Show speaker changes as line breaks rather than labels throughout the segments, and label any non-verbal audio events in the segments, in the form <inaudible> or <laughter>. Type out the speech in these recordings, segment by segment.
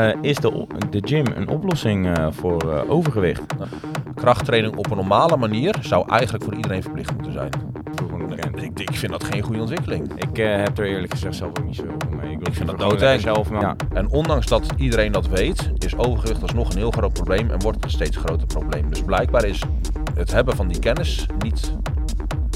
Uh, is de, de gym een oplossing uh, voor uh, overgewicht?
Krachttraining op een normale manier zou eigenlijk voor iedereen verplicht moeten zijn. Ik, ik, vind dat geen goede ontwikkeling.
Ik heb er eerlijk gezegd zelf ook niet zo over mee.
Ik, ik vind dat doodeng. zelf. Maar... Ja. En ondanks dat iedereen dat weet, is overgewicht alsnog een heel groot probleem en wordt het een steeds groter probleem. Dus blijkbaar is het hebben van die kennis niet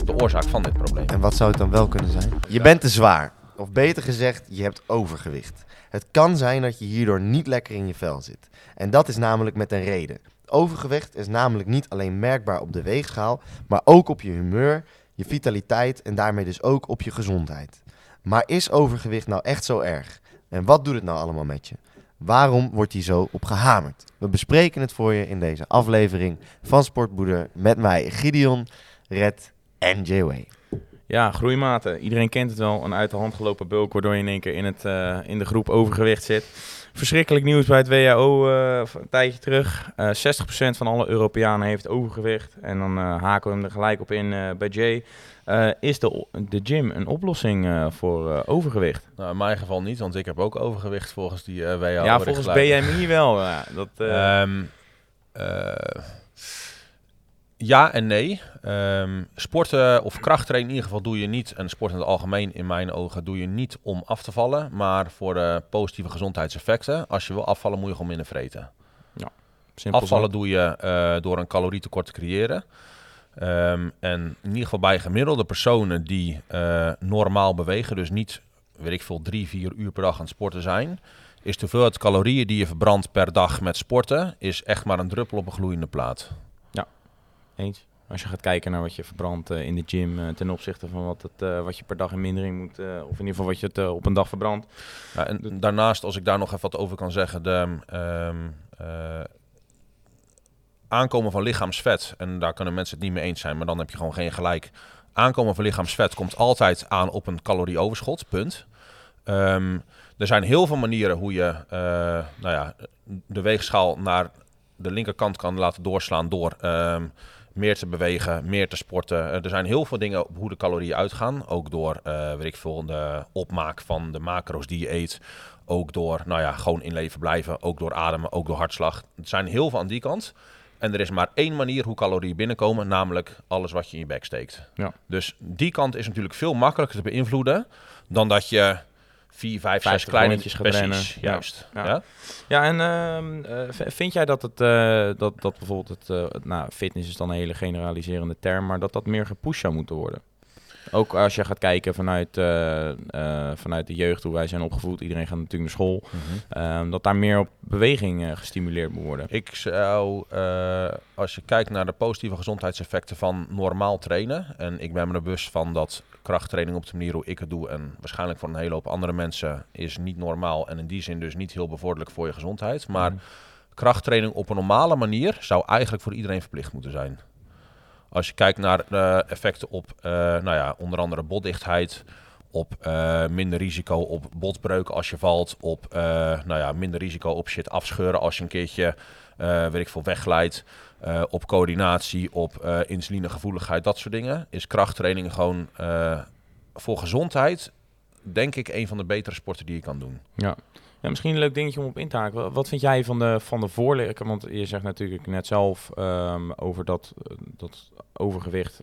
de oorzaak van dit probleem.
En wat zou het dan wel kunnen zijn? Je bent te zwaar. Of beter gezegd, je hebt overgewicht. Het kan zijn dat je hierdoor niet lekker in je vel zit. En dat is namelijk met een reden. Overgewicht is namelijk niet alleen merkbaar op de weegschaal, maar ook op je humeur, je vitaliteit en daarmee dus ook op je gezondheid. Maar is overgewicht nou echt zo erg? En wat doet het nou allemaal met je? Waarom wordt hier zo op gehamerd? We bespreken het voor je in deze aflevering van Sportboeder met mij Gideon, Red en.
Ja, groeimaten. Iedereen kent het wel. Een uit de hand gelopen bulk waardoor je in één keer in, het, uh, in de groep overgewicht zit. Verschrikkelijk nieuws bij het WHO uh, eh, een tijdje terug. Uh, eh, 60% van alle Europeanen heeft overgewicht. En dan haken we hem er gelijk op in bij Jay. is de, de gym een oplossing voor overgewicht?
Nou, in mijn geval niet, want ik heb ook overgewicht volgens die WHO.
Ja, volgens BMI wel. Dat, um,
ja en nee. Um, sporten of krachttrainen in ieder geval doe je niet, en sport in het algemeen in mijn ogen, doe je niet om af te vallen, maar voor de positieve gezondheidseffecten. Als je wil afvallen moet je gewoon minder vreten. Ja, simpel afvallen doe je uh, door een calorietekort te creëren. Um, en in ieder geval bij gemiddelde personen die uh, normaal bewegen, dus niet, weet ik veel, drie, vier uur per dag aan het sporten zijn, is de hoeveelheid calorieën die je verbrandt per dag met sporten, is echt maar een druppel op een gloeiende plaat.
Als je gaat kijken naar wat je verbrandt uh, in de gym uh, ten opzichte van wat, het, uh, wat je per dag in mindering moet, of in ieder geval wat je het op een dag verbrandt.
Ja, en daarnaast, als ik daar nog even wat over kan zeggen, de um, aankomen van lichaamsvet, en daar kunnen mensen het niet mee eens zijn, maar dan heb je gewoon geen gelijk. Aankomen van lichaamsvet komt altijd aan op een calorieoverschot, punt. Um, er zijn heel veel manieren hoe je nou ja, de weegschaal naar de linkerkant kan laten doorslaan door um, meer te bewegen, meer te sporten. Eh, er zijn heel veel dingen op hoe de calorieën uitgaan. Ook door, uh, weet ik veel, de opmaak van de macro's die je eet. Ook door, nou ja, gewoon in leven blijven. Ook door ademen, ook door hartslag. Het zijn heel veel aan die kant. En er is maar één manier hoe calorieën binnenkomen, namelijk alles wat je in je bek steekt. Ja. Dus die kant is natuurlijk veel makkelijker te beïnvloeden dan dat je vier, vijf, zes kleinetjes
precies, Juist. Ja, ja. ja en uh, vind jij dat het uh, dat, dat bijvoorbeeld het, uh, nou, fitness is dan een hele generaliserende term, maar dat dat meer gepusht zou moeten worden? Ook als je gaat kijken vanuit, vanuit de jeugd, hoe wij zijn opgevoed, iedereen gaat natuurlijk naar school, mm -hmm. dat daar meer op beweging gestimuleerd moet worden.
Ik zou, als je kijkt naar de positieve gezondheidseffecten van normaal trainen, en ik ben me er bewust van dat krachttraining op de manier hoe ik het doe en waarschijnlijk voor een hele hoop andere mensen is niet normaal en in die zin dus niet heel bevorderlijk voor je gezondheid. Maar mm. krachttraining op een normale manier zou eigenlijk voor iedereen verplicht moeten zijn. Als je kijkt naar de effecten op uh, nou ja, onder andere botdichtheid, op uh, minder risico op botbreuken als je valt, op uh, nou ja, minder risico op shit afscheuren als je een keertje weet ik veel wegglijdt. Uh, op coördinatie, op uh, insulinegevoeligheid, dat soort dingen, is krachttraining gewoon uh, voor gezondheid, denk ik, een van de betere sporten die je kan doen.
Ja. Ja, misschien een leuk dingetje om op in te haken. Wat vind jij van de, van de voorlichting? Want je zegt natuurlijk net zelf um, over dat, dat overgewicht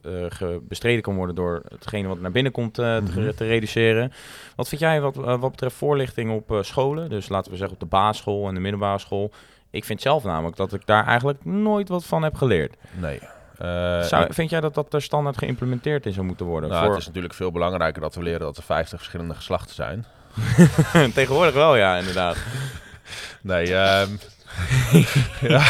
bestreden kan worden door hetgene wat naar binnen komt mm -hmm. te, te, reduceren. Wat vind jij wat, wat betreft voorlichting op scholen? Dus laten we zeggen op de basisschool en de middelbare school. Ik vind zelf namelijk dat ik daar eigenlijk nooit wat van heb geleerd.
Nee.
Uh, Zou, vind jij dat dat er standaard geïmplementeerd in zou moeten worden?
Nou, voor... Het is natuurlijk veel belangrijker dat we leren dat er 50 verschillende geslachten zijn. <laughs>
Tegenwoordig wel, ja, inderdaad.
nee, um, <laughs> ja.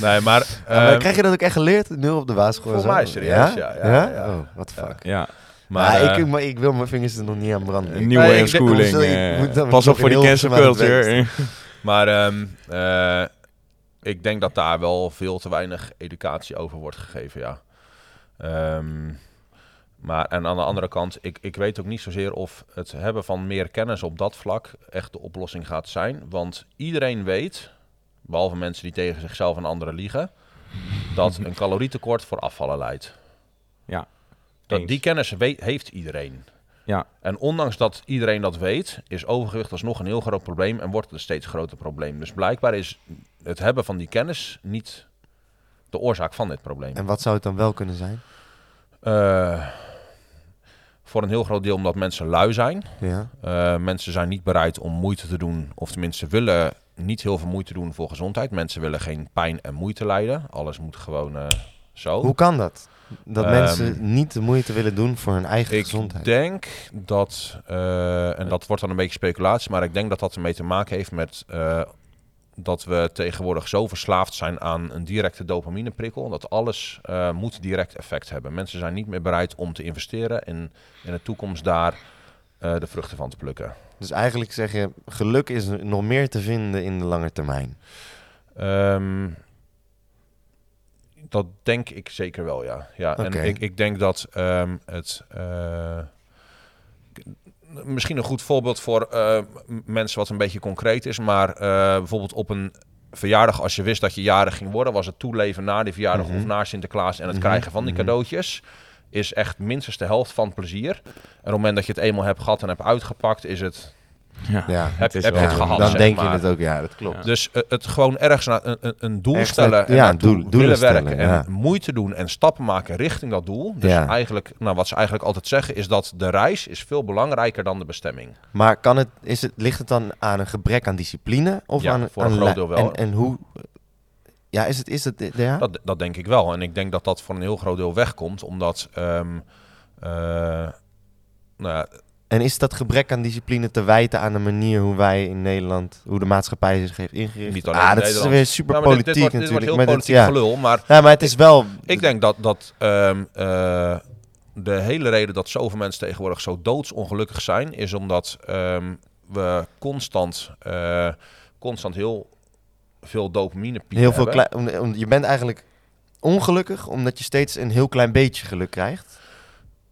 nee, maar...
Um, krijg je dat ook echt geleerd, nu op de basisschool?
Voor mij serieus, ja. ja, ja, ja?
Oh, what the fuck.
Ja.
Maar, ja, ik, maar ik wil mijn vingers er nog niet aan branden.
Een nieuwe nee, schooling. Uh, pas op voor die cancel culture. <laughs>
Maar um, uh, ik denk dat daar wel veel te weinig educatie over wordt gegeven, ja. Um, maar en aan de andere kant, ik, ik weet ook niet zozeer of het hebben van meer kennis op dat vlak echt de oplossing gaat zijn. Want iedereen weet, behalve mensen die tegen zichzelf en anderen liegen, dat <laughs> een calorietekort voor afvallen leidt.
Ja.
Dat, die kennis weet, heeft iedereen.
Ja.
En ondanks dat iedereen dat weet, is overgewicht alsnog een heel groot probleem en wordt het een steeds groter probleem. Dus blijkbaar is het hebben van die kennis niet de oorzaak van dit probleem.
En wat zou het dan wel kunnen zijn?
Eh, voor een heel groot deel omdat mensen lui zijn.
Ja.
Uh, mensen zijn niet bereid om moeite te doen, of tenminste willen niet heel veel moeite doen voor gezondheid. Mensen willen geen pijn en moeite lijden. Alles moet gewoon uh, zo.
Hoe kan dat? Dat
Um,
mensen niet de moeite willen doen voor hun eigen
Ik
gezondheid.
denk dat, uh, en dat wordt dan een beetje speculatie, maar ik denk dat dat ermee te maken heeft met dat we tegenwoordig zo verslaafd zijn aan een directe dopamineprikkel, dat alles uh, moet direct effect hebben. Mensen zijn niet meer bereid om te investeren en in de toekomst daar uh, de vruchten van te plukken.
Dus eigenlijk zeg je, geluk is nog meer te vinden in de lange termijn.
Um, dat denk ik zeker wel, ja. ja. En ik, ik denk dat um, het... Uh, misschien een goed voorbeeld voor uh, mensen wat een beetje concreet is, maar uh, bijvoorbeeld op een verjaardag, als je wist dat je jarig ging worden, was het toeleven na die verjaardag
Mhm.
mm -hmm. of na Sinterklaas en het
Mhm,
krijgen van die
mhm.
cadeautjes is echt minstens de helft van plezier. En op het moment dat je het eenmaal hebt gehad en hebt uitgepakt, is het
Ja.
Ja.
heb,
is
heb je het gehad.
dan
zeg
denk
maar.
je het ook, ja, dat klopt.
Ja.
Dus eh, het gewoon ergens naar een, een, een doel
Echt,
stellen en
ja, doel-
willen
doelen
werken en moeite doen en stappen maken richting dat doel. Dus
Ja.
eigenlijk, nou, wat ze eigenlijk altijd zeggen is dat de reis is veel belangrijker dan de bestemming.
Maar kan het, is het, ligt het dan aan een gebrek aan discipline? Of
Ja,
aan,
voor een
aan
groot deel wel.
En, en hoe... Ja, is het... Is het ja?
Dat, dat denk ik wel. En ik denk dat dat voor een heel groot deel wegkomt, omdat... ehm, eh, nou ja,
En is dat gebrek aan discipline te wijten aan de manier hoe wij in Nederland, hoe de maatschappij zich heeft ingericht?
niet alleen
ah,
in
dat
Nederland.
is weer super
dit-
politiek
dit, wordt, dit wordt
natuurlijk.
heel politiek
ja.
gelul, maar
ja, maar het is wel...
Ik denk dat, dat ehm, eh, de hele reden dat zoveel mensen tegenwoordig zo doodsongelukkig zijn, is omdat ehm, we constant, eh, constant heel veel dopamine pieken
Heel veel
hebben.
om- je bent eigenlijk ongelukkig omdat je steeds een heel klein beetje geluk krijgt.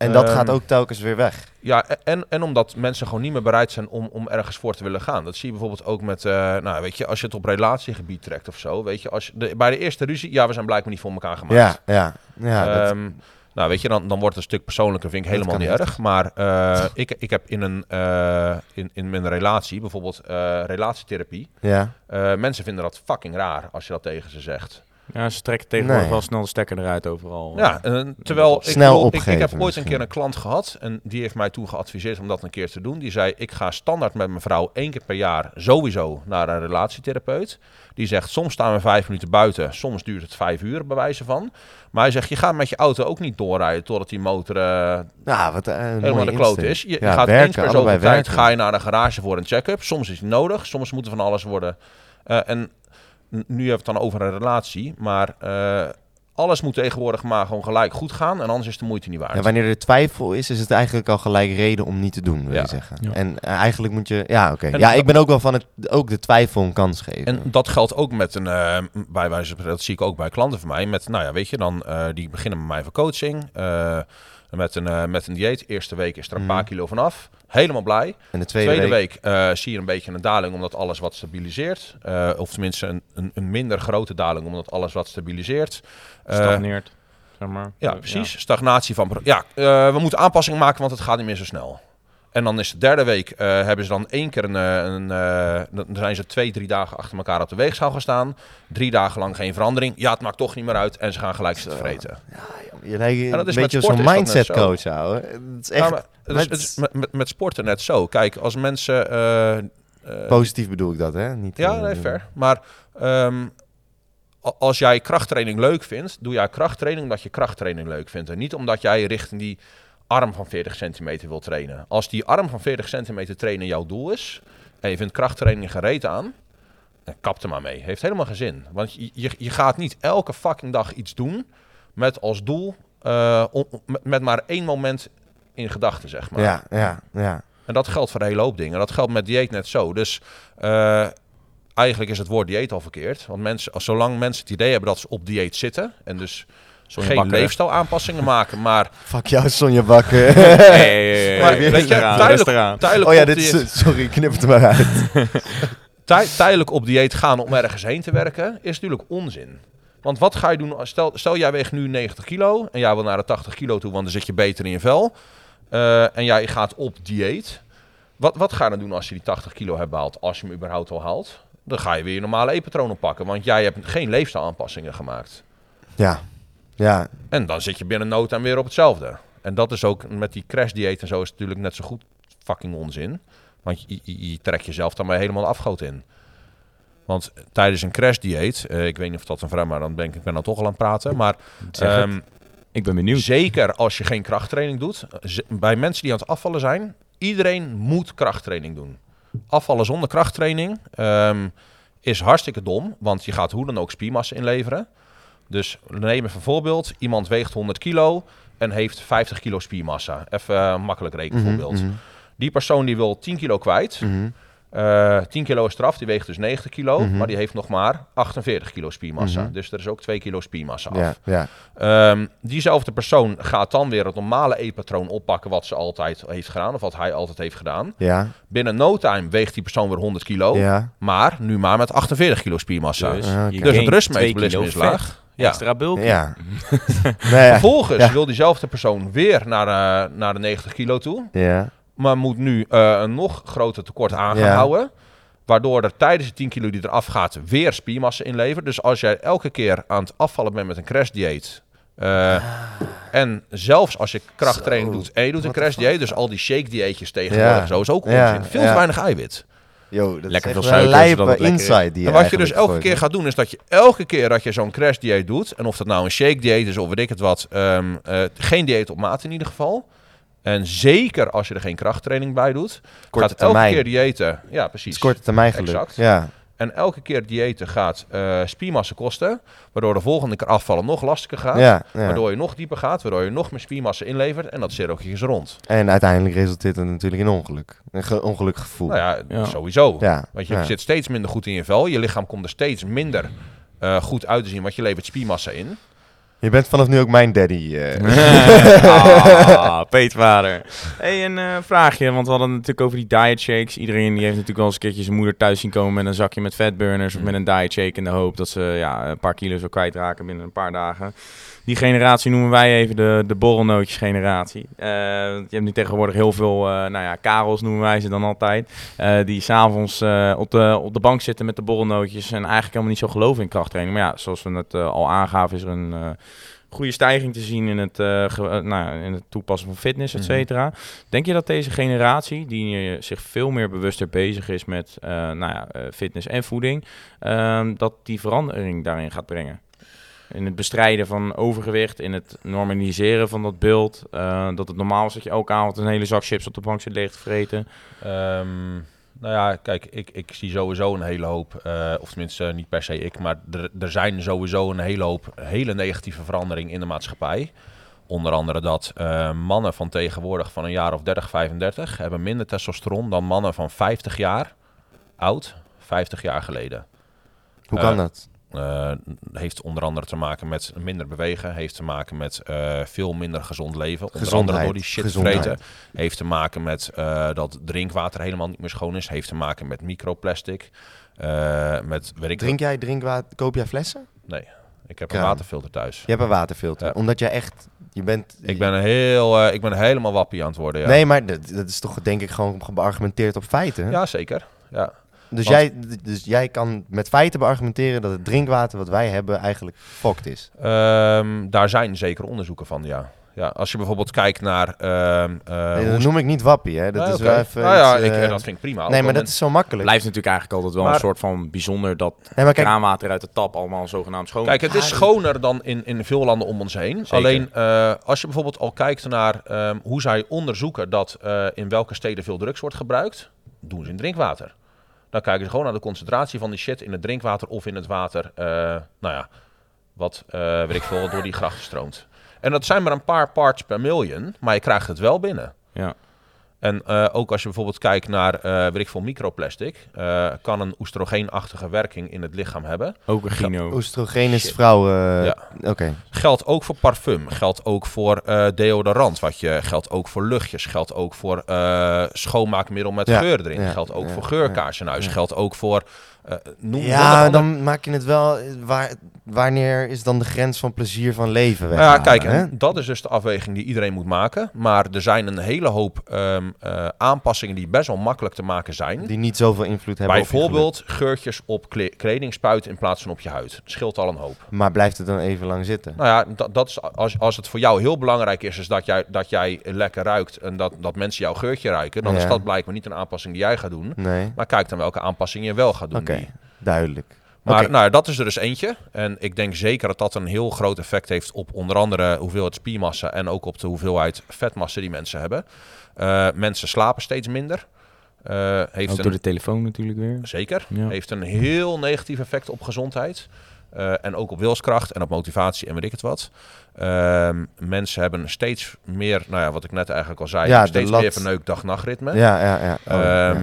En dat
Ehm,
gaat ook telkens weer weg.
Ja, en, en omdat mensen gewoon niet meer bereid zijn om, om ergens voor te willen gaan. Dat zie je bijvoorbeeld ook met, eh, nou weet je, als je het op relatiegebied trekt of zo. Weet je, als je de, bij de eerste ruzie, ja, we zijn blijkbaar niet voor elkaar gemaakt.
Ja, ja. ja dat-
Ehm, nou, weet je, dan, dan wordt het een stuk persoonlijker, vind ik helemaal niet
niet.
erg. Maar eh, ik, ik heb in, een, eh, in, in mijn relatie, bijvoorbeeld relatietherapie,
ja.
mensen vinden dat fucking raar als je dat tegen ze zegt.
Ja, ze trekken tegenwoordig
Nee.
wel snel de stekker eruit overal.
Ja, eh, terwijl ik,
Snel
bedoel, ik, heb ooit een keer een klant gehad en die heeft mij toen geadviseerd om dat een keer te doen. Die zei, ik ga standaard met mijn vrouw één keer per jaar sowieso naar een relatietherapeut. Die zegt, soms staan we vijf minuten buiten, soms duurt het vijf uur bij wijze van. Maar hij zegt, je gaat met je auto ook niet doorrijden totdat die motor eh,
Nou, wat, een
helemaal
mooie
de kloot is. Je,
Ja,
gaat
werken,
eens per zoveel tijd
werken.
ga je naar de garage voor een check-up. Soms is het nodig, soms moet er van alles worden. Eh, en nu hebben we het dan over een relatie, maar eh, alles moet tegenwoordig maar gewoon gelijk goed gaan en anders is de moeite niet waard.
Ja, wanneer er twijfel is, is het eigenlijk al gelijk reden om niet te doen, wil
Ja.
je zeggen.
Ja.
En eh, eigenlijk moet je... Ja, oké. Ja, ik ben ook wel van het... Ook de twijfel een kans geven.
En dat geldt ook met een, eh, bij wijze van, dat zie ik ook bij klanten van mij. Met, nou ja, weet je, dan eh, die beginnen met mij voor coaching. Met, een, eh, met een dieet. Eerste week is er een
Mhm.
paar kilo vanaf. Helemaal blij.
en de tweede,
Tweede,
week...
week, eh, zie je een beetje een daling omdat alles wat stabiliseert. Eh, of tenminste een, een, een minder grote daling omdat alles wat stabiliseert. Eh,
Stagneert, zeg maar.
ja, precies. Stagnatie van... Ja, eh, we moeten aanpassing maken, want het gaat niet meer zo snel. En dan is de derde week, eh, hebben ze dan één keer een... eh, een eh, dan zijn ze twee, drie dagen achter elkaar op de weegschaal gestaan. Drie dagen lang geen verandering. Ja, het maakt toch niet meer uit. En ze gaan gelijk zitten vreten.
Je lijkt
dat
een beetje zo'n mindset
zo.
coach, ouwe. Het is echt
Ja, maar het is,
met-
het is met, sporten net zo. Kijk, als mensen...
positief bedoel ik dat, hè? Niet,
Ja, nee, fair. Maar ehm, als jij krachttraining leuk vindt, doe jij krachttraining omdat je krachttraining leuk vindt. En niet omdat jij richting die arm van 40 centimeter wil trainen. Als die arm van 40 centimeter trainen jouw doel is, en je vindt krachttraining gereed aan, dan kap er maar mee. Heeft helemaal geen zin. Want je, je, je gaat niet elke fucking dag iets doen met als doel, om- met, met maar één moment in gedachten, zeg maar.
Ja, ja, ja.
En dat geldt voor een hele hoop dingen. Dat geldt met dieet net zo. Dus eh, eigenlijk is het woord dieet al verkeerd. Want mensen, als, zolang mensen het idee hebben dat ze op dieet zitten... en dus
Sonja
geen
Bakker.
leefstijlaanpassingen maken, maar... <laughs>
Fuck jou, Sonja Bakker. <laughs>
Maar
Hey,
weet je, tijdelijk-
oh ja, dit
dieet,
is... <laughs> Sorry, knip het maar uit.
tij- tijdelijk op dieet gaan om ergens heen te werken... is natuurlijk onzin. Want wat ga je doen? als- Stel, stel jij weegt nu 90 kilo en jij wil naar de 80 kilo toe... want dan zit je beter in je vel... eh, en jij gaat op dieet. Wat, wat ga je dan doen als je die 80 kilo hebt behaald? Als je hem überhaupt al haalt. Dan ga je weer je normale eetpatroon oppakken. Want jij hebt geen leefstijlaanpassingen gemaakt.
Ja. Ja.
En dan zit je binnen no time weer op hetzelfde. En dat is ook met die crash dieet en zo is het natuurlijk net zo goed fucking onzin. Want je, je, je trekt jezelf dan maar helemaal afgoot in. Want tijdens een crash dieet, eh, ik weet niet of dat een vraag, maar dan ben ik, ben dan toch al aan het praten. Maar ehm,
Ik ben benieuwd.
zeker als je geen krachttraining doet, bij mensen die aan het afvallen zijn, iedereen moet krachttraining doen. Afvallen zonder krachttraining ehm, is hartstikke dom, want je gaat hoe dan ook spiermassa inleveren. Dus neem even een voorbeeld. Iemand weegt 100 kilo en heeft 50 kilo spiermassa. Even eh, makkelijk rekenen
Mhm,
voorbeeld.
mhm,
Die persoon die wil 10 kilo kwijt.
mhm.
Eh 10 kilo is eraf, die weegt dus 90 kilo.
Mhm.
Maar die heeft nog maar 48 kilo spiermassa. Dus er is ook 2 kilo spiermassa af.
Ja, ja.
Ehm, diezelfde persoon gaat dan weer het normale eetpatroon oppakken wat ze altijd heeft gedaan, of wat hij altijd heeft gedaan.
Ja,
Binnen no time weegt die persoon weer 100 kilo, maar nu maar met 48 kilo spiermassa. Dus,
Dus,
Ah,
je
oké.
het rustmetabolisme is laag. Ja.
Extra bulk.
Ja. <laughs> nee.
Vervolgens
Ja.
wil diezelfde persoon weer naar, eh, naar de 90 kilo toe,
Ja.
maar moet nu eh, een nog groter tekort aan gaan
Ja.
houden. Waardoor er tijdens de 10 kilo die eraf gaat weer spiermassa inlevert. Dus als jij elke keer aan het afvallen bent met een crashdieet. eh en zelfs als je krachttraining
Zo.
doet en je doet een
What the
crashdieet. Dus al die shake dieetjes tegenwoordig
Ja.
zo is ook
Ja.
onzin. Veel
Ja.
te weinig eiwit.
Yo, dat
Lekker
is
veel suiker,
lijpe insight die
en wat je dus elke keer gaat doen is dat je elke keer dat je zo'n crashdieet doet. En of dat nou een shake dieet is of weet ik het wat. ehm, eh, geen dieet op maat in ieder geval. En zeker als je er geen krachttraining bij doet.
Korte
gaat elke
termijn.
keer diëten. Ja,
Het
precies.
is korte termijn geluk.
Exact.
Ja.
En elke keer diëten gaat eh, spiermassa kosten. Waardoor de volgende keer afvallen nog lastiger gaat.
Ja, ja.
Waardoor je nog dieper gaat. Waardoor je nog meer spiermassa inlevert. En dat cirkeltje is rond.
En uiteindelijk resulteert het natuurlijk in ongeluk. Een ge- ongelukkig gevoel.
Nou ja,
Ja.
sowieso.
Ja,
Want je
ja.
zit steeds minder goed in je vel. Je lichaam komt er steeds minder eh, goed uit te zien. Want je levert spiermassa in.
Je bent vanaf nu ook mijn daddy. eh. <laughs>
ah, <laughs> peetvader. hey, een eh, vraagje, want we hadden het natuurlijk over die diet shakes. Iedereen die heeft natuurlijk wel eens een keertje zijn moeder thuis zien komen met een zakje met fatburners of
Mm.
met een diet shake in de hoop dat ze ja, een paar kilo's wil kwijtraken binnen een paar dagen. Die generatie noemen wij even de, de borrelnootjes generatie. Eh, je hebt nu tegenwoordig heel veel, eh, nou ja, karels noemen wij ze dan altijd. eh, die s'avonds op, de, op de bank zitten met de borrelnootjes en eigenlijk helemaal niet zo geloven in krachttraining. Maar ja, zoals we het al aangaven is er een... goede stijging te zien in het, ge- nou, in het toepassen van fitness, et
Mhm.
cetera. Denk je dat deze generatie, die zich veel meer bewuster bezig is met nou ja, fitness en voeding, ehm, dat die verandering daarin gaat brengen? In het bestrijden van overgewicht, in het normaliseren van dat beeld. eh, dat het normaal is dat je elke avond een hele zak chips op de bank zit leeg te vreten.
Ehm, nou ja, kijk, ik, ik zie sowieso een hele hoop, eh, of tenminste eh, niet per se ik, maar er, er zijn sowieso een hele hoop hele negatieve verandering in de maatschappij. Onder andere dat eh, mannen van tegenwoordig van een jaar of 30, 35 hebben minder testosteron dan mannen van 50 jaar oud, 50 jaar geleden.
Hoe kan dat?
Eh, heeft onder andere te maken met minder bewegen. Heeft te maken met eh, veel minder gezond leven. Onder andere door die shit
Gezondheid.
vreten. Heeft te maken met eh, dat drinkwater helemaal niet meer schoon is. Heeft te maken met microplastic. Met, weet ik
Drink jij drinkwater? Koop jij flessen?
Nee, ik heb
Kraan.
een waterfilter thuis.
Je hebt een waterfilter.
Ja.
Omdat jij echt... Je bent...
Ik ben, heel, ik ben helemaal wappie aan het worden. Ja,
Nee, maar dat, dat is toch denk ik gewoon beargumenteerd op feiten?
ja zeker. Ja.
Dus,
Want-
jij, dus jij kan met feiten beargumenteren dat het drinkwater wat wij hebben eigenlijk fokt is.
Ehm, daar zijn zeker onderzoeken van, ja. ja als je bijvoorbeeld kijkt naar... ehm, eh,
nee, dat noem ik niet wappie, hè. Dat
Nee,
is wel even
Nou ja,
iets,
ik,
eh,
dat vind ik prima.
Nee, maar dat is zo makkelijk.
Blijft natuurlijk eigenlijk altijd wel
Maar-
een soort van bijzonder dat
Nee, maar kijk,
kraanwater uit de tap allemaal zogenaamd schoon
Kijk, het is
Ah,
schoner dan in, in veel landen om ons heen.
Zeker.
Alleen eh, als je bijvoorbeeld al kijkt naar ehm, hoe zij onderzoeken dat eh, in welke steden veel drugs wordt gebruikt, doen ze in drinkwater. Dan kijken ze gewoon naar de concentratie van die shit in het drinkwater of in het water, eh, nou ja, wat eh weet ik veel, door die grachten stroomt. En dat zijn maar een paar parts per miljoen, maar je krijgt het wel binnen.
Ja.
En eh, ook als je bijvoorbeeld kijkt naar, eh weet ik veel, microplastic, eh, kan een oestrogeenachtige werking in het lichaam hebben.
Ook een gino.
oestrogeen is vrouwen...
Ja.
Oké.
Geldt ook voor parfum, geldt ook voor eh, deodorant, wat je, geldt ook voor luchtjes, geldt ook voor eh, schoonmaakmiddel met
Ja,
geur erin,
ja,
geldt ook
ja,
voor geurkaars in huis,
ja.
geldt ook voor noem
Ja, dan maak je het wel... Waar, wanneer is dan de grens van plezier van leven weg?
Nou ja, kijk, dat is dus de afweging die iedereen moet maken. Maar er zijn een hele hoop ehm, eh, aanpassingen die best wel makkelijk te maken zijn.
Die niet zoveel invloed hebben op
Bijvoorbeeld geurtjes op kle- kleding spuiten in plaats van op je huid. Scheelt al een hoop.
Maar blijft het dan even lang zitten?
Nou ja, dat, dat is, als, als het voor jou heel belangrijk is, is dat, jij, dat jij lekker ruikt en dat, dat mensen jouw geurtje ruiken, dan is
Ja.
dat blijkbaar niet een aanpassing die jij gaat doen.
Nee?
Maar kijk dan welke aanpassing je wel gaat doen. Die-
duidelijk.
Maar nou, dat is er dus eentje. En ik denk zeker dat dat een heel groot effect heeft op onder andere hoeveelheid spiermassa en ook op de hoeveelheid vetmassa die mensen hebben. Eh, mensen slapen steeds minder. Eh, heeft
Ook
een,
door de telefoon natuurlijk weer.
Zeker.
Ja.
Heeft een heel negatief effect op gezondheid. Eh, en ook op wilskracht en op motivatie en weet ik het wat. Ehm, mensen hebben steeds meer, nou ja, wat ik net eigenlijk al zei,
Ja,
steeds
lat-
meer verneukt dag-nachtritme.
Ja, ja, ja. Oh, ja.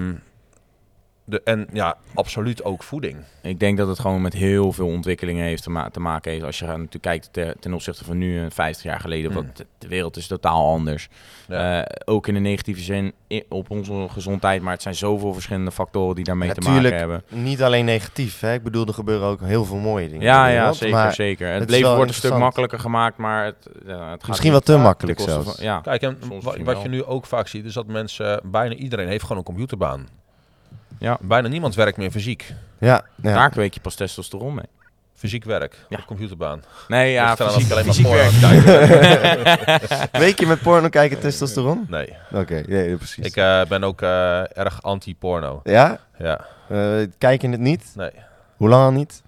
De, en ja, absoluut ook voeding.
Ik denk dat het gewoon met heel veel ontwikkelingen heeft te, ma- te maken heeft. Als je gaat natuurlijk kijkt te- ten opzichte van nu en 50 jaar geleden.
Mm.
Want de, wereld is totaal anders.
Ja.
Eh, ook in de negatieve zin op onze gezondheid. Maar het zijn zoveel verschillende factoren die daarmee te maken hebben.
Niet alleen negatief, hè? Ik bedoel, er gebeuren ook heel veel mooie dingen.
Ja, ja,
wereld,
zeker,
maar
zeker. Het, leven wordt een stuk makkelijker gemaakt, maar het, ja, het gaat
Misschien wel te makkelijk zelfs.
van- ja.
Kijk, en wat
wel.
je nu ook vaak ziet, is dat mensen, bijna iedereen heeft gewoon een computerbaan.
Ja.
Bijna niemand werkt meer fysiek.
Ja, ja.
Daar kweek je pas testosteron mee.
Fysiek werk,
Ja.
op computerbaan.
Nee, ja, fysiek,
alleen
fysiek
maar
werk.
porno. <laughs>
Weet je met porno kijken testosteron?
Nee,
Oké, ja, precies.
ik eh, ben ook eh, erg anti-porno.
Ja?
Ja,
Eh, kijk je het niet?
nee.
Hoe lang al niet?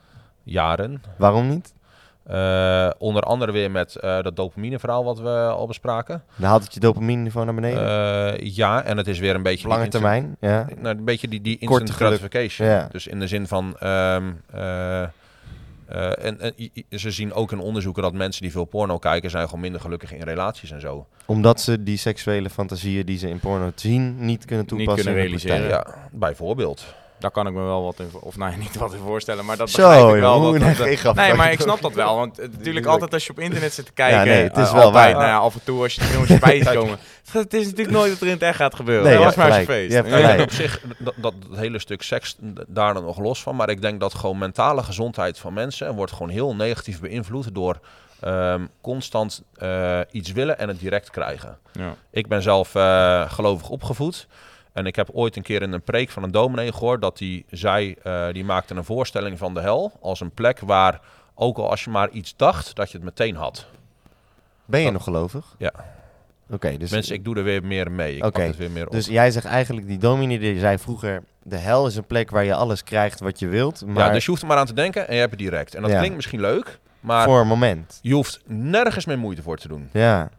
Jaren.
Waarom niet?
Eh, onder andere weer met eh, dat dopamine verhaal wat we al bespraken.
Dan haalt het je dopamine niveau naar beneden.
Eh, ja, en het is weer een beetje...
Lange termijn, ja.
Nou, een beetje die, die instant gratification.
Ja.
Dus in de zin van... ehm, eh, eh, en, en ze zien ook in onderzoeken dat mensen die veel porno kijken... zijn gewoon minder gelukkig in relaties en zo.
Omdat ze die seksuele fantasieën die ze in porno zien niet kunnen
Niet
toepassen
kunnen
in de
realiseren.
Ja, bijvoorbeeld.
Daar kan ik me wel wat in, of nou <laughs> niet wat in voorstellen, maar dat
Zo,
begrijp ik wel.
joh,
dat-
nee,
dat-
grap.
nee, maar ik snap dat wel, want eh, natuurlijk
Tuurlijk.
altijd als je op internet zit te kijken,
Ja, nee, het is
eh,
wel
altijd,
waar.
Nou ja, af en toe als je de filmpjes bij ziet <laughs> komen, het is natuurlijk nooit dat er in het echt gaat gebeuren.
Nee,
dat was maar een feest.
Ja, op zich, dat, dat hele stuk seks, daar dan nog los van. Maar ik denk dat gewoon mentale gezondheid van mensen wordt gewoon heel negatief beïnvloed door ehm, constant eh, iets willen en het direct krijgen.
Ja.
Ik ben zelf eh, gelovig opgevoed. En ik heb ooit een keer in een preek van een dominee gehoord dat hij zei, eh, die maakte een voorstelling van de hel als een plek waar, ook al als je maar iets dacht, dat je het meteen had.
Ben je
Dat-
nog gelovig?
Ja.
Oké, dus,
Mensen, ik doe er weer meer mee. Ik het weer meer op.
dus jij zegt eigenlijk, die dominee die zei vroeger, de hel is een plek waar je alles krijgt wat je wilt, maar
Ja, dus je hoeft er maar aan te denken en je hebt het direct. En dat
Ja.
klinkt misschien leuk, maar
voor een moment.
je hoeft nergens meer moeite voor te doen.
Ja,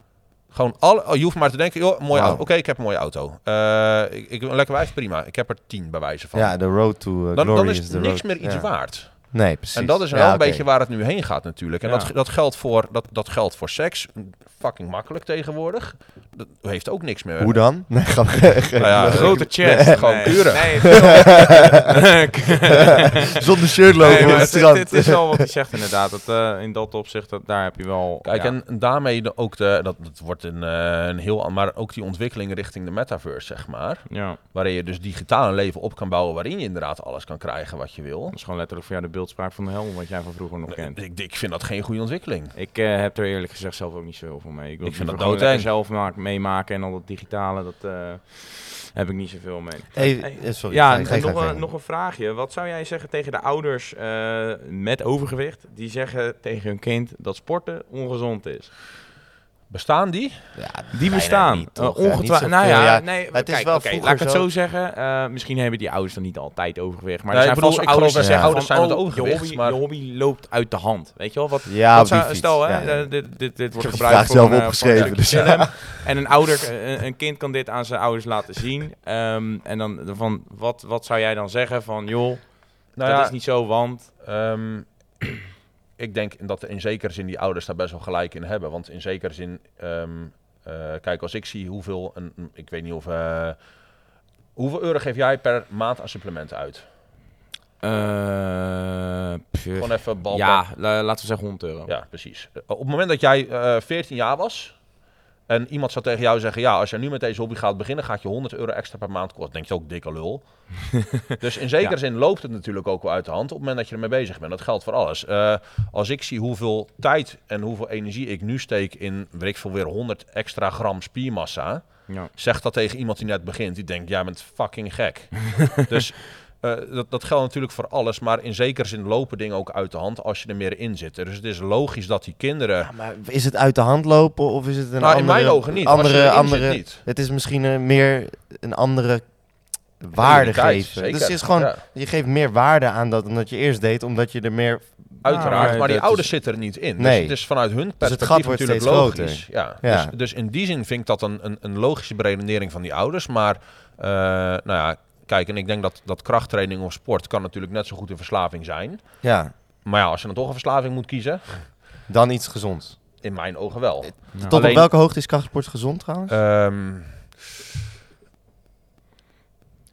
Gewoon alle, oh, je hoeft maar te denken, joh, mooie auto. Oké, ik heb een mooie auto. Eh, ik, ik een lekker wijf, prima. Ik heb er tien bij wijze van.
ja, de road to uh,
dan,
glory
dan
is
niks
road-
meer iets
ja.
waard.
Nee, precies.
En dat is
Ja,
wel een beetje waar het nu heen gaat natuurlijk. En
Ja.
dat, dat, geldt voor, dat, dat geldt voor seks. Fucking makkelijk tegenwoordig. Dat heeft ook niks meer.
Hoe dan? <laughs> Nee, ga
Nou ja, <laughs>
Een grote chest.
Gewoon kuren.
Nee, <laughs>
Zonder shirt lopen
Nee,
het
het,
strand.
het is wel wat hij zegt inderdaad. Dat, eh, in dat opzicht, dat, daar heb je wel...
Kijk,
ja.
en daarmee de, ook de, dat, dat wordt een, eh, een heel, maar ook die ontwikkeling richting de metaverse, zeg maar.
Ja,
Waarin je dus digitaal een leven op kan bouwen, waarin je inderdaad alles kan krijgen wat je wil.
dat is gewoon letterlijk voor jou de beeldspraak van de hel, wat jij van vroeger nog kent.
Ik, ik vind dat geen goede ontwikkeling.
Ik eh, heb er eerlijk gezegd zelf ook niet zoveel van mee. Ik, wil
Ik vind dat doodeng.
zelf maak, meemaken en al dat digitale, dat eh, heb ik niet zoveel mee.
Hey,
Hey,
eh, sorry,
ja,
ga ga
nog,
ga
een, nog een vraagje. Wat zou jij zeggen tegen de ouders eh, met overgewicht die zeggen tegen hun kind dat sporten ongezond is?
Bestaan die?
Ja,
Die bestaan.
niet,
Uh?
Ja, niet
ongetwijfeld. nou ja,
ja.
nee.
het is wel
oké,
vroeger
laat ik het
zo.
zo zeggen. Eh, misschien hebben die ouders dan niet altijd overgewicht. Maar
Nee,
er zijn
bedoel,
vast ouders die zeggen
ouders zijn
oh,
overgewicht,
je hobby,
maar-
je hobby loopt uit de hand. Weet je wel? Wat,
Ja,
wat zou- stel, hè,
Ja, ja.
eh, dit, dit, dit wordt gebruikt voor
zelf
een, eh,
opgeschreven,
voor een
dus
film. En een ouder, een, een kind kan dit aan zijn ouders laten zien. Ehm, en dan van, wat, wat zou jij dan zeggen van, joh,
Nou
dat
ja,
is niet zo, want...
ehm, ik denk dat in zekere zin die ouders daar best wel gelijk in hebben. Want in zekere zin, ehm, eh, kijk, als ik zie hoeveel, een, ik weet niet of, eh, hoeveel euro geef jij per maand aan supplementen uit?
eh,
Gewoon even bal.
ja, la- laten we zeggen 100 euro.
Ja, precies. Op het moment dat jij eh 14 jaar was En iemand zou tegen jou zeggen, ja, als je nu met deze hobby gaat beginnen, gaat je 100 euro extra per maand kosten. denk je ook, dikke lul. <laughs> dus in zekere
Ja.
zin loopt het natuurlijk ook wel uit de hand op het moment dat je ermee bezig bent. Dat geldt voor alles. Eh, als ik zie hoeveel tijd en hoeveel energie ik nu steek in, weet ik veel, weer 100 extra gram spiermassa.
Ja.
Zeg dat tegen iemand die net begint. Die denkt, jij bent fucking gek. <laughs> dus eh, dat, dat geldt natuurlijk voor alles. Maar in zekere zin lopen dingen ook uit de hand als je er meer in zit. Dus het is logisch dat die kinderen...
Ja, maar is het uit de hand lopen of is het een
nou,
andere...
in mijn ogen niet.
Andere,
zit,
andere,
niet.
Het is misschien een meer een andere waarde geven.
zeker.
Dus het is gewoon,
Ja.
je geeft meer waarde aan dat dan dat je eerst deed, omdat je er meer...
Uiteraard,
maar
maar die ouders zitten er niet in.
Nee.
Dus het is vanuit hun
het
perspectief natuurlijk logisch. Ja.
Ja.
Dus, dus in die zin vind ik dat een, een, een logische beredenering van die ouders. Maar eh, nou ja, kijk, en ik denk dat, dat krachttraining of sport kan natuurlijk net zo goed een verslaving zijn.
Ja,
Maar ja, als je dan toch een verslaving moet kiezen,
dan iets gezonds.
in mijn ogen wel.
Ja.
Tot
Alleen-
op welke hoogte is krachtsport gezond trouwens?
Ehm,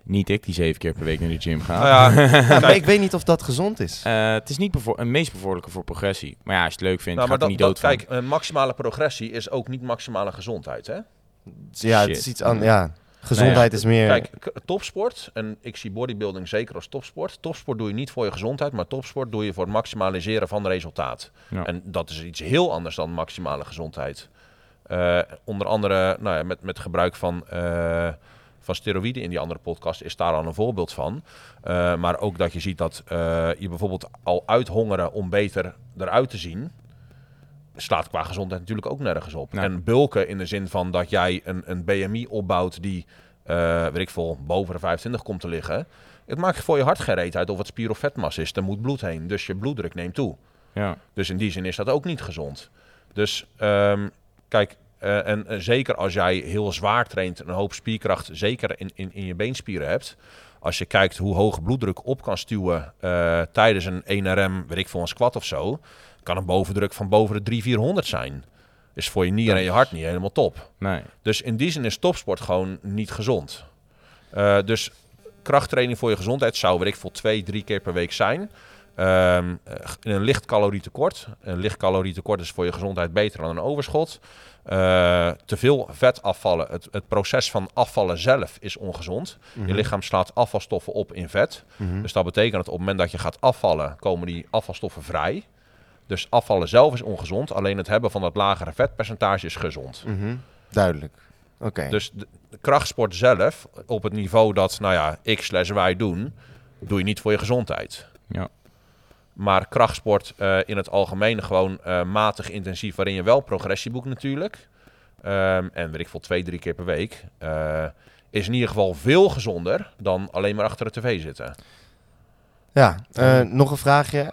Niet ik die zeven keer per week naar de gym ga.
nou ja, <laughs>
ja, maar
kijk,
ik weet niet of dat gezond is.
Eh, het is niet het meest bevorderlijke voor progressie. Maar ja, als je het leuk vindt,
nou,
gaat
dat,
niet
dat,
dood van.
kijk, een maximale progressie is ook niet maximale gezondheid. Hè?
ja, het is iets aan. Ja, gezondheid is meer.
Kijk, topsport, en ik zie bodybuilding zeker als topsport. Topsport doe je niet voor je gezondheid, maar topsport doe je voor het maximaliseren van resultaat.
Ja.
En dat is iets heel anders dan maximale gezondheid. Eh, onder andere nou ja, met, met gebruik van, eh, van steroïden in die andere podcast is daar al een voorbeeld van. Eh, maar ook dat je ziet dat eh, je bijvoorbeeld al uithongeren om beter eruit te zien, slaat qua gezondheid natuurlijk ook nergens op. En bulken in de zin van dat jij een, een BMI opbouwt die, eh weet ik veel, boven de 25 komt te liggen. Het maakt voor je hart geen reet uit of het spier of vetmassa is. Er moet bloed heen, dus je bloeddruk neemt toe.
Ja.
Dus in die zin is dat ook niet gezond. Dus ehm, kijk, eh, en eh, zeker als jij heel zwaar traint en een hoop spierkracht, zeker in, in, in je beenspieren hebt. Als je kijkt hoe hoog bloeddruk op kan stuwen eh, tijdens een 1RM, weet ik veel, een squat of zo, kan een bovendruk van boven de 300, 400 zijn. Is voor je nieren en je hart niet helemaal top.
Nee.
Dus in die zin is topsport gewoon niet gezond. Dus krachttraining voor je gezondheid zou, weet ik veel, twee, drie keer per week zijn. In een licht calorietekort. Een licht calorietekort is voor je gezondheid beter dan een overschot. Eh, te veel vet afvallen. Het, het proces van afvallen zelf is ongezond. Je lichaam slaat afvalstoffen op in vet.
Mhm.
Dus dat betekent dat op het moment dat je gaat afvallen, komen die afvalstoffen vrij. Dus afvallen zelf is ongezond. Alleen het hebben van dat lagere vetpercentage is gezond.
Mhm. Duidelijk. Oké.
Dus de, de krachtsport zelf, op het niveau dat, nou ja, ik slash wij doen, doe je niet voor je gezondheid.
Ja.
Maar krachtsport eh, in het algemeen gewoon eh, matig intensief, waarin je wel progressie boekt natuurlijk. Ehm, en weet ik veel, twee, drie keer per week. eh, is in ieder geval veel gezonder dan alleen maar achter de tv zitten.
Ja, eh, nog een vraagje.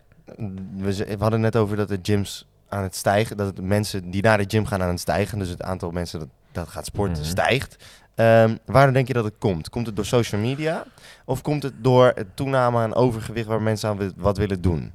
We, we hadden net over dat de gyms aan het stijgen, dat het mensen die naar de gym gaan aan het stijgen, dus het aantal mensen dat, dat gaat sporten
Mhm.
stijgt. Ehm waarom denk je dat het komt? Komt het door social media of komt het door het toename aan overgewicht waar mensen aan wat willen doen?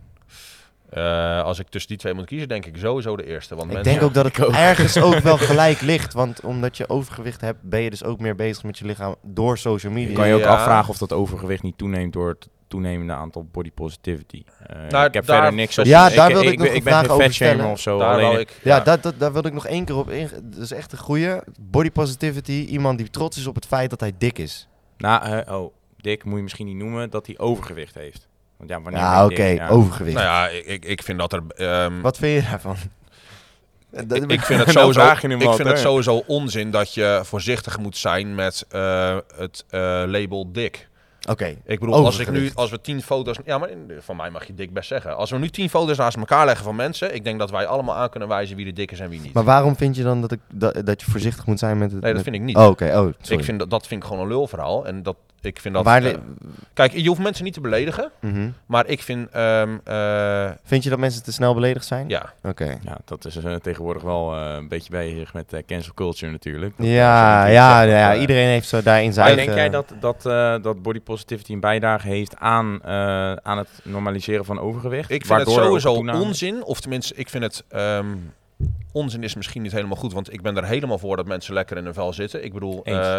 Eh, als ik tussen die twee moet kiezen, denk ik sowieso de eerste. Want
Ik
mensen,
denk ook dat het ergens ook wel <laughs> gelijk ligt, want omdat je overgewicht hebt, ben je dus ook meer bezig met je lichaam door social media.
Kan je ook
Ja.
afvragen of dat overgewicht niet toeneemt door het toenemende aantal body positivity. Eh,
Nou,
ik heb
daar-
verder niks op.
Ja, daar wilde ik nog
ik
een
ben
vraag over stellen.
of zo.
daar
alleen
ik,
Ja, Dat, dat, daar wil ik nog één keer op in. Dat is echt een goeie. Body positivity. Iemand die trots is op het feit dat hij dik is.
Nou, eh, oh, Dick moet je misschien niet noemen dat hij overgewicht heeft. Want ja, wanneer
Ja, oké.
dik? Ja.
Overgewicht.
Nou ja, ik, ik, ik vind dat er... ehm,
Wat vind je daarvan? <laughs> Dat-
Ik, ik vind het <laughs>
Nou,
sowieso, ik vind het sowieso onzin dat je voorzichtig moet zijn met eh, het eh, label dik.
Oké.
Ik bedoel, als, ik nu, als we tien foto's... Ja, maar van mij mag je dik best zeggen. Als we nu tien foto's naast elkaar leggen van mensen... Ik denk dat wij allemaal aan kunnen wijzen wie er dik is en wie niet.
Maar waarom vind je dan dat, ik, dat, dat je voorzichtig moet zijn met het...
nee, dat
met-
vind ik niet.
Oh, oké. Oh, sorry.
ik vind dat, dat vind ik gewoon een lulverhaal. En dat, ik vind dat...
Waar
eh, kijk, je hoeft mensen niet te beledigen.
Mhm.
Maar ik vind... ehm, eh,
Vind je dat mensen te snel beledigd zijn?
ja,
Oké.
Ja, dat is eh, tegenwoordig wel eh, een beetje bezig met eh, cancel culture natuurlijk. Dat,
Ja, ja, ja,
dat,
iedereen heeft zo daarin zijn
denk jij dat, dat, eh, dat body positivity een bijdrage heeft aan, eh, aan het normaliseren van overgewicht?
Ik vind het sowieso onzin. Of tenminste, ik vind het... ehm, onzin is misschien niet helemaal goed, want ik ben er helemaal voor dat mensen lekker in hun vel zitten. Ik bedoel, eh,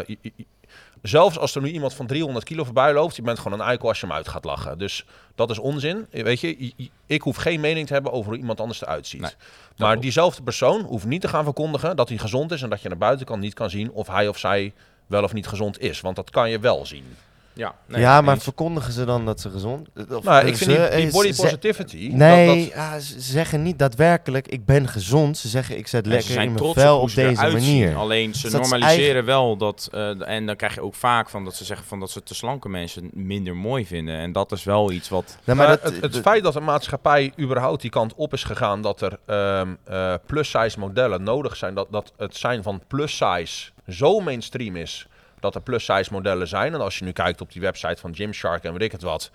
zelfs als er nu iemand van 300 kilo voorbij loopt, je bent gewoon een eikel als je hem uit gaat lachen. Dus dat is onzin. Weet je, ik hoef geen mening te hebben over hoe iemand anders eruit ziet.
Nee,
maar diezelfde persoon hoeft niet te gaan verkondigen dat hij gezond is en dat je naar buitenkant niet kan zien of hij of zij wel of niet gezond is. Want dat kan je wel zien.
Ja, nee,
ja, maar
eens.
verkondigen ze dan dat ze gezond of,
Nou, ik vind
ze-
die, die body
ze-
positivity.
Nee,
dat, dat,
ja, ze zeggen niet daadwerkelijk, ik ben gezond. Ze zeggen, ik zet
Ja,
lekker in mijn vel
op
op
ze
deze
zien.
manier.
Alleen ze
Dus
normaliseren wel dat. eh, en dan krijg je ook vaak van dat ze zeggen van dat ze te slanke mensen minder mooi vinden. En dat is wel iets wat.
Nee,
maar
maar dat,
het, feit dat de maatschappij überhaupt die kant op is gegaan dat er ehm eh, plus-size modellen nodig zijn, dat, dat het zijn van plus-size zo mainstream is dat er plus-size modellen zijn. En als je nu kijkt op die website van Gymshark en weet ik het wat,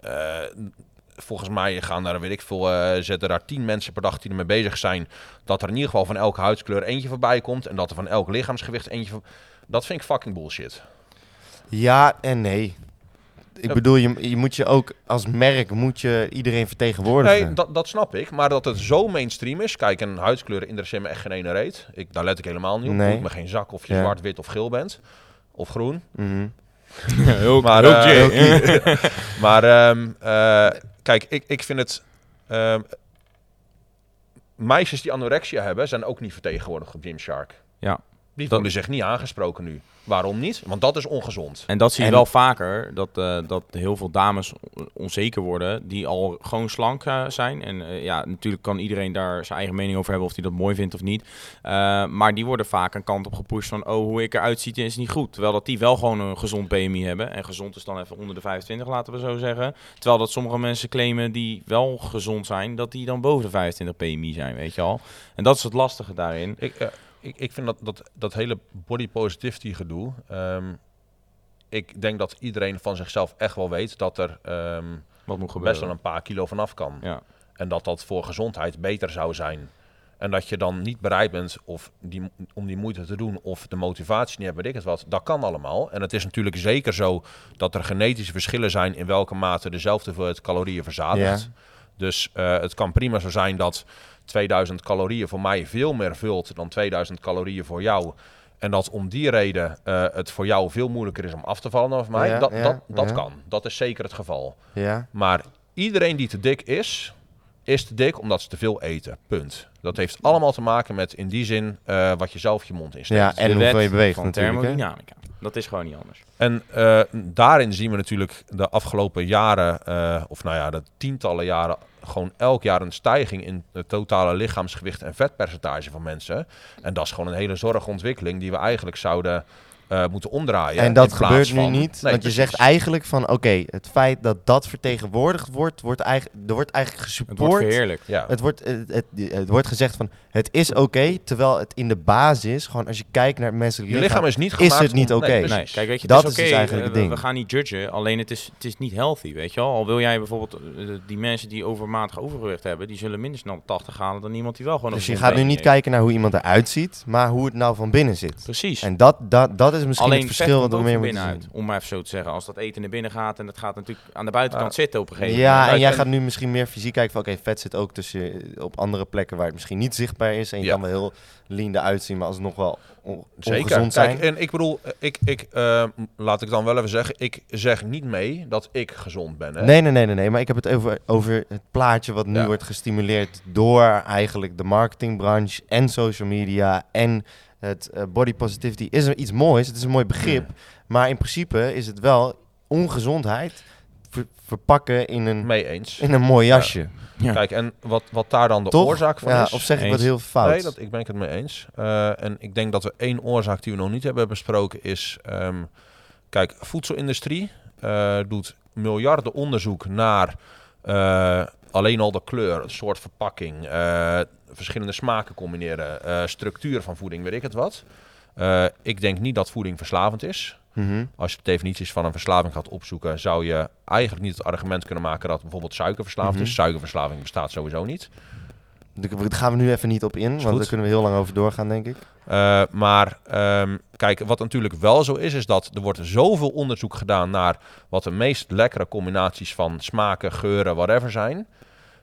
eh, volgens mij gaan daar, weet ik veel, eh, zetten daar tien mensen per dag die ermee bezig zijn, dat er in ieder geval van elke huidskleur eentje voorbij komt en dat er van elk lichaamsgewicht eentje voor- Dat vind ik fucking bullshit.
Ja en nee. Ik bedoel, je, je moet je ook als merk moet je iedereen vertegenwoordigen.
Nee, dat, dat snap ik. Maar dat het zo mainstream is. Kijk, een huidskleur interesseert me echt geen ene reet. Ik, daar let ik helemaal niet op.
Nee.
Doet me geen zak of je
Ja.
zwart, wit of geel bent. Of groen.
Mhm. <laughs>
heel,
Maar,
heel
eh. <laughs> Maar ehm, eh, kijk, ik, ik vind het... ehm, meisjes die anorexia hebben, zijn ook niet vertegenwoordigd op Gymshark.
Ja.
Die
Dat-
voelen zich niet aangesproken nu. Waarom niet? Want dat is ongezond.
En dat zie je
En-
wel vaker, dat, eh, dat heel veel dames on- onzeker worden, die al gewoon slank eh, zijn. En eh, ja, natuurlijk kan iedereen daar zijn eigen mening over hebben of hij dat mooi vindt of niet. Eh, maar die worden vaak een kant op gepusht van, oh, hoe ik eruit zie is niet goed. Terwijl dat die wel gewoon een gezond BMI hebben. En gezond is dan even onder de 25, laten we zo zeggen. Terwijl dat sommige mensen claimen die wel gezond zijn, dat die dan boven de 25 BMI zijn, weet je al. En dat is het lastige daarin.
Ik, ik, ik vind dat, dat, dat hele body positivity gedoe. ehm, ik denk dat iedereen van zichzelf echt wel weet dat er ehm,
Wat moet
best wel een paar kilo vanaf kan.
Ja.
En dat dat voor gezondheid beter zou zijn. En dat je dan niet bereid bent of die, om die moeite te doen of de motivatie niet hebt, weet ik het wat. Dat kan allemaal. En het is natuurlijk zeker zo dat er genetische verschillen zijn in welke mate dezelfde hoeveelheid calorieën verzadigt.
Ja.
Dus eh, het kan prima zo zijn dat 2000 calorieën voor mij veel meer vult dan 2000 calorieën voor jou. En dat om die reden eh, het voor jou veel moeilijker is om af te vallen dan voor mij.
Ja,
dat
ja,
dat, dat
ja.
kan. Dat is zeker het geval.
Ja.
Maar iedereen die te dik is, is te dik omdat ze te veel eten. Punt. Dat heeft allemaal te maken met in die zin eh, wat je zelf je mond insteekt.
ja, en hoeveel
wet
je beweegt
van
natuurlijk.
thermodynamica. Dat is gewoon niet anders.
En eh, daarin zien we natuurlijk de afgelopen jaren, eh, of nou ja, de tientallen jaren, gewoon elk jaar een stijging in het totale lichaamsgewicht en vetpercentage van mensen. En dat is gewoon een hele zorgelijke ontwikkeling die we eigenlijk zouden eh, moeten omdraaien.
En dat gebeurt nu
van-
niet.
Nee,
want je zegt eigenlijk van oké, het feit dat dat vertegenwoordigd wordt, wordt eigenlijk, er wordt eigenlijk
Het wordt
gesupport.
verheerlijk.
Ja.
Het wordt, het, het, het wordt gezegd van het is oké, terwijl het in de basis, gewoon als je kijkt naar het menselijk
Je
lichaam,
lichaam is niet
is
gemaakt
het niet oké.
Nee,
Nee,
kijk, weet je,
Dat
het
is
is,
dus
oké,
eigenlijk
eh,
het
we,
ding.
we gaan niet judgen, alleen het is, het is niet healthy, weet je wel. Al wil jij bijvoorbeeld eh, die mensen die overmatig overgewicht hebben, die zullen minder snel 80 halen dan iemand die wel gewoon
Dus je gaat nu niet
heeft.
kijken naar hoe iemand eruit ziet, maar hoe het nou van binnen zit.
Precies.
En dat, dat, dat is misschien
Alleen
het verschil wat
ook
meer zien.
om maar even zo te zeggen. Als dat eten naar binnen gaat en dat gaat natuurlijk aan de buitenkant
Ja.
zitten op een gegeven
Ja,
moment.
en jij gaat nu misschien meer fysiek kijken van oké, vet zit ook tussen op andere plekken waar het misschien niet zichtbaar is. En je
Ja.
kan wel heel lean eruit zien, maar alsnog wel on-
Zeker.
ongezond zijn.
Kijk, en ik bedoel, ik, ik, eh, laat ik dan wel even zeggen, ik zeg niet mee dat ik gezond ben. Hè?
Nee, nee, nee, nee, nee. Maar ik heb het over, over het plaatje wat nu
Ja.
wordt gestimuleerd door eigenlijk de marketingbranche en social media en het eh, body positivity. Is er iets moois, het is een mooi begrip. Maar in principe is het wel ongezondheid ver- verpakken in een,
Mee eens.
in een mooi jasje.
Ja.
Kijk, en wat, wat daar dan de
Toch?
oorzaak van
ja,
is...
Of zeg ik
Eens.
wat heel fout?
Nee, dat, ik ben ik het mee eens. Eh, en ik denk dat we één oorzaak die we nog niet hebben besproken is... ehm, kijk, voedselindustrie eh, doet miljarden onderzoek naar eh, alleen al de kleur, het soort verpakking, eh, verschillende smaken combineren, eh, structuur van voeding, weet ik het wat. Eh, ik denk niet dat voeding verslavend is.
Mhm.
Als je de definities van een verslaving gaat opzoeken, zou je eigenlijk niet het argument kunnen maken dat bijvoorbeeld suiker verslaafd
Mhm.
is. Suikerverslaving bestaat sowieso niet.
Daar gaan we nu even niet op in, want daar kunnen we heel lang over doorgaan, denk ik.
Uh, maar ehm, kijk, wat natuurlijk wel zo is, is dat er wordt zoveel onderzoek gedaan naar wat de meest lekkere combinaties van smaken, geuren, whatever zijn.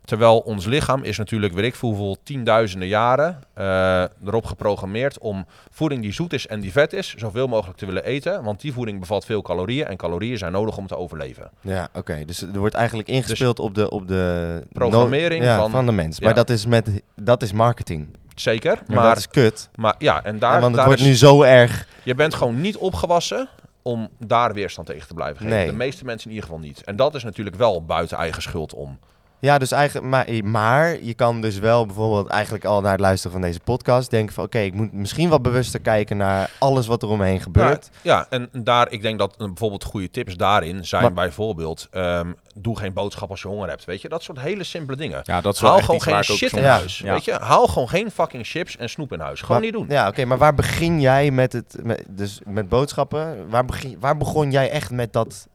Terwijl ons lichaam is natuurlijk, weet ik veel hoeveel, tienduizenden jaren eh, erop geprogrammeerd om voeding die zoet is en die vet is, zoveel mogelijk te willen eten. Want die voeding bevat veel calorieën en calorieën zijn nodig om te overleven.
Ja, oké. Dus er wordt eigenlijk ingespeeld op de, op de
Programmering
no- ja,
van-
van, de mens.
ja.
Maar dat is, met, dat is marketing.
Zeker,
Maar,
maar,
dat is kut.
maar ja, en daar,
Ja, want het
daar
wordt
is-
nu zo erg.
je bent gewoon niet opgewassen om daar weerstand tegen te blijven geven.
Nee.
De meeste mensen in ieder geval niet. En dat is natuurlijk wel buiten eigen schuld om.
Ja, dus eigenlijk, maar, maar je kan dus wel bijvoorbeeld eigenlijk al naar het luisteren van deze podcast denken van oké, ik moet misschien wat bewuster kijken naar alles wat er omheen gebeurt.
Ja, en daar, ik denk dat eh, bijvoorbeeld goede tips daarin zijn
Maar-
bijvoorbeeld, ehm, doe geen boodschap als je honger hebt. Weet je, dat soort hele simpele dingen.
Ja, dat
Haal gewoon geen shit in huis.
Ja.
Weet je, haal gewoon geen fucking chips en snoep in huis. Gewoon
Maar-
niet doen.
Ja, oké, maar waar begin jij met het, met, dus met boodschappen? Waar, begin, waar begon jij echt met dat?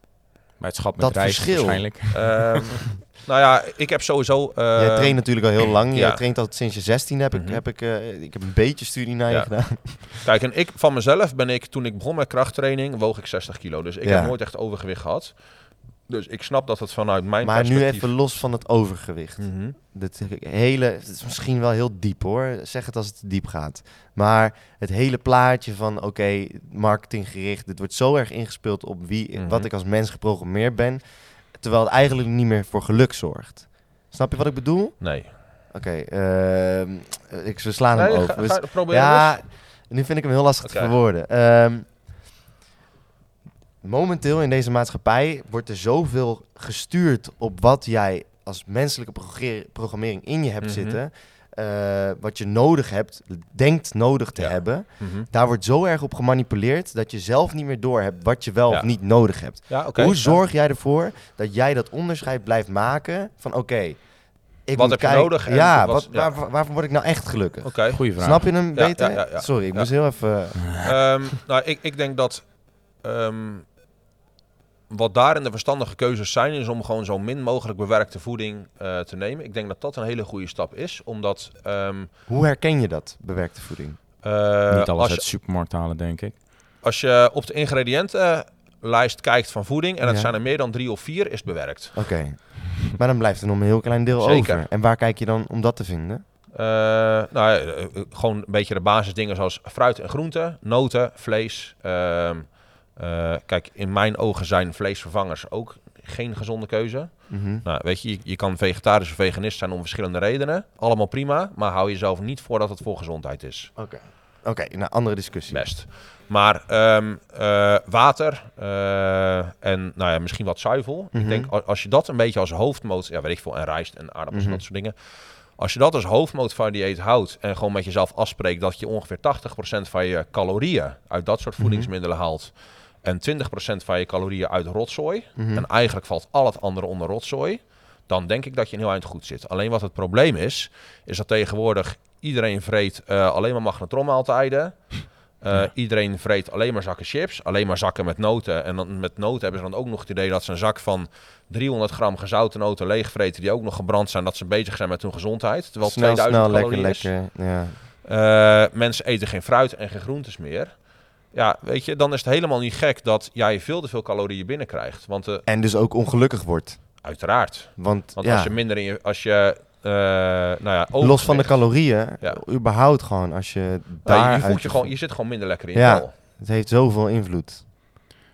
Schat met
Dat verschil.
waarschijnlijk.
Ehm, <laughs> nou ja, ik heb sowieso.
jij traint natuurlijk al heel lang. Jij traint al sinds je 16 heb ik,
Mhm.
heb ik, eh, ik heb een beetje studie naar je gedaan. <laughs>
Kijk, en ik van mezelf ben ik toen ik begon met krachttraining woog ik 60 kilo. Dus ik heb nooit echt overgewicht gehad. Dus ik snap dat het vanuit mijn
Maar nu
perspectief...
even los van het overgewicht. Dat hele, het is misschien wel heel diep hoor. Zeg het als het diep gaat. Maar het hele plaatje van oké, marketinggericht. Dit wordt zo erg ingespeeld op wie,
Mhm.
wat ik als mens geprogrammeerd ben. Terwijl het eigenlijk niet meer voor geluk zorgt. Snap je wat ik bedoel?
Nee.
Oké, ehm, ik we slaan hem over.
ga,
ja, nu vind ik hem heel lastig te verwoorden. Ehm, momenteel in deze maatschappij wordt er zoveel gestuurd op wat jij als menselijke programmering in je hebt
Mhm.
zitten. Eh, wat je nodig hebt, denkt nodig te
Ja.
hebben.
Mhm.
Daar wordt zo erg op gemanipuleerd dat je zelf niet meer doorhebt wat je wel
Ja.
of niet nodig hebt.
Ja.
Hoe
Ja.
zorg jij ervoor dat jij dat onderscheid blijft maken van oké, ik
Wat
moet
heb je nodig en
Ja,
wat-
wat,
ja.
waar, waarvan word ik nou echt gelukkig?
Oké.
Goeie vraag.
Snap je hem beter?
ja, ja, ja.
Sorry, ik
Ja.
moest heel even...
Ehm, nou, ik, ik denk dat ehm, wat daarin de verstandige keuzes zijn, is om gewoon zo min mogelijk bewerkte voeding eh, te nemen. Ik denk dat dat een hele goede stap is, omdat ehm,
Hoe herken je dat, bewerkte voeding?
eh,
Niet alles
als,
uit
je,
de supermarkt halen, denk ik.
als je op de ingrediëntenlijst kijkt van voeding, en dat
Ja.
zijn er meer dan drie of vier, is het bewerkt.
Oké. Maar dan blijft er nog een heel klein deel
Zeker.
over. En waar kijk je dan om dat te vinden?
Eh, nou, ja, gewoon een beetje de basisdingen zoals fruit en groenten, noten, vlees. Ehm, eh, kijk, in mijn ogen zijn vleesvervangers ook geen gezonde keuze.
Mhm.
Nou, weet je, je, je kan vegetarisch of veganist zijn om verschillende redenen. Allemaal prima, maar hou jezelf niet voor dat het voor gezondheid is.
Oké. Oké, nou, andere discussie.
Best. Maar ehm, eh, water eh, en nou ja, misschien wat zuivel.
Mhm.
Ik denk, a- als je dat een beetje als hoofdmoot... Ja, weet ik veel, en rijst en aardappels en
Mhm.
dat soort dingen. Als je dat als hoofdmoot van je dieet houdt... en gewoon met jezelf afspreekt dat je ongeveer 80% van je calorieën... uit dat soort
Mhm.
voedingsmiddelen haalt... en 20% van je calorieën uit rotzooi...
Mhm.
en eigenlijk valt al het andere onder rotzooi... dan denk ik dat je een heel eind goed zit. Alleen wat het probleem is... is dat tegenwoordig iedereen vreet eh, alleen maar magnetronmaaltijden...
Ja.
Iedereen vreet alleen maar zakken chips, alleen maar zakken met noten. En dan, met noten hebben ze dan ook nog het idee dat ze een zak van 300 gram gezouten noten leegvreten... die ook nog gebrand zijn, dat ze bezig zijn met hun gezondheid. Terwijl
snel,
2000
snel, lekker,
calorieën is.
lekker. Ja.
Eh, mensen eten geen fruit en geen groentes meer. Ja, weet je, dan is het helemaal niet gek dat jij veel te veel calorieën binnenkrijgt. Want eh,
En dus ook ongelukkig wordt.
uiteraard.
Want,
Want
ja,
als je minder in je... Als je, eh, nou ja,
los van de calorieën,
Ja.
überhaupt gewoon als je
Ja,
daar...
je, je, voelt je, gewoon, je zit gewoon minder lekker in
Ja. Het heeft zoveel invloed.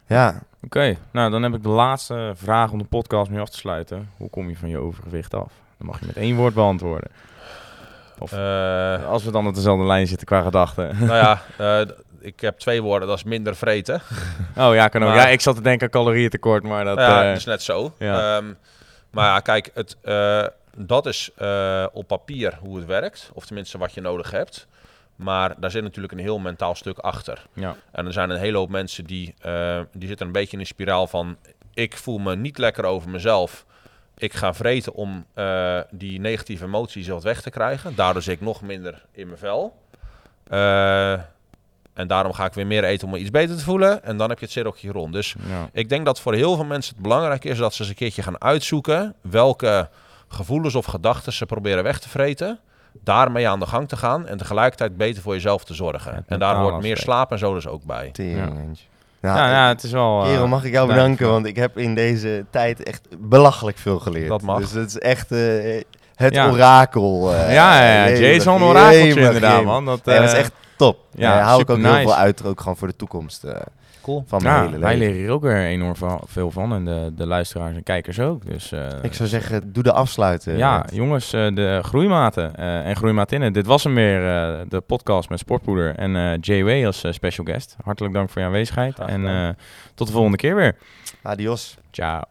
Ja,
Oké, nou dan heb ik de laatste vraag om de podcast mee af te sluiten. Hoe kom je van je overgewicht af? Dan mag je met één woord beantwoorden. Of
Eh,
als we dan op dezelfde lijn zitten qua gedachten.
nou ja, <laughs> eh, ik heb twee woorden, dat is minder vreten. <laughs>
Oh ja, kan ook.
Maar-
Ja, ik zat te denken aan calorieëntekort, maar dat...
ja,
eh,
dat is net zo.
ja.
Ehm, maar ja, kijk, het, eh, dat is eh, op papier hoe het werkt. Of tenminste wat je nodig hebt. Maar daar zit natuurlijk een heel mentaal stuk achter.
ja.
En er zijn een hele hoop mensen die, die zitten een beetje in een spiraal van... ik voel me niet lekker over mezelf. Ik ga vreten om die negatieve emoties wat weg te krijgen. Daardoor zit ik nog minder in mijn vel. Eh, en daarom ga ik weer meer eten om me iets beter te voelen. En dan heb je het cirkeltje rond. Dus
ja.
ik denk dat voor heel veel mensen het belangrijk is dat ze eens een keertje gaan uitzoeken welke gevoelens of gedachten ze proberen weg te vreten. Daarmee aan de gang te gaan en tegelijkertijd beter voor jezelf te zorgen. En daar hoort meer
aspect.
slaap en zo dus ook bij.
Ja. Ja,
Nou,
ja, het is wel... eh,
Kerel, mag ik jou bedanken, want ik heb in deze tijd echt belachelijk veel geleerd.
Dat mag.
Dus het is echt... eh, Het
Ja.
orakel. eh,
ja, ja, ja, Jason Orakeltje
jemig,
inderdaad, man. Dat,
Nee, dat is echt top.
ja,
daar hou ik ook heel veel uit, ook gewoon voor de toekomst eh,
Cool.
van
ja,
hele
wij leren hier ook weer enorm veel van. En de, de luisteraars en kijkers ook. Dus, eh,
Ik zou zeggen, doe de afsluiten.
Ja, jongens, eh, de groeimaten eh, en groeimatinnen. Dit was hem weer, eh, de podcast met Sportpoeder en eh Jay als eh, special guest. Hartelijk dank voor je aanwezigheid. En eh, tot de volgende keer weer.
Adios.
Ciao.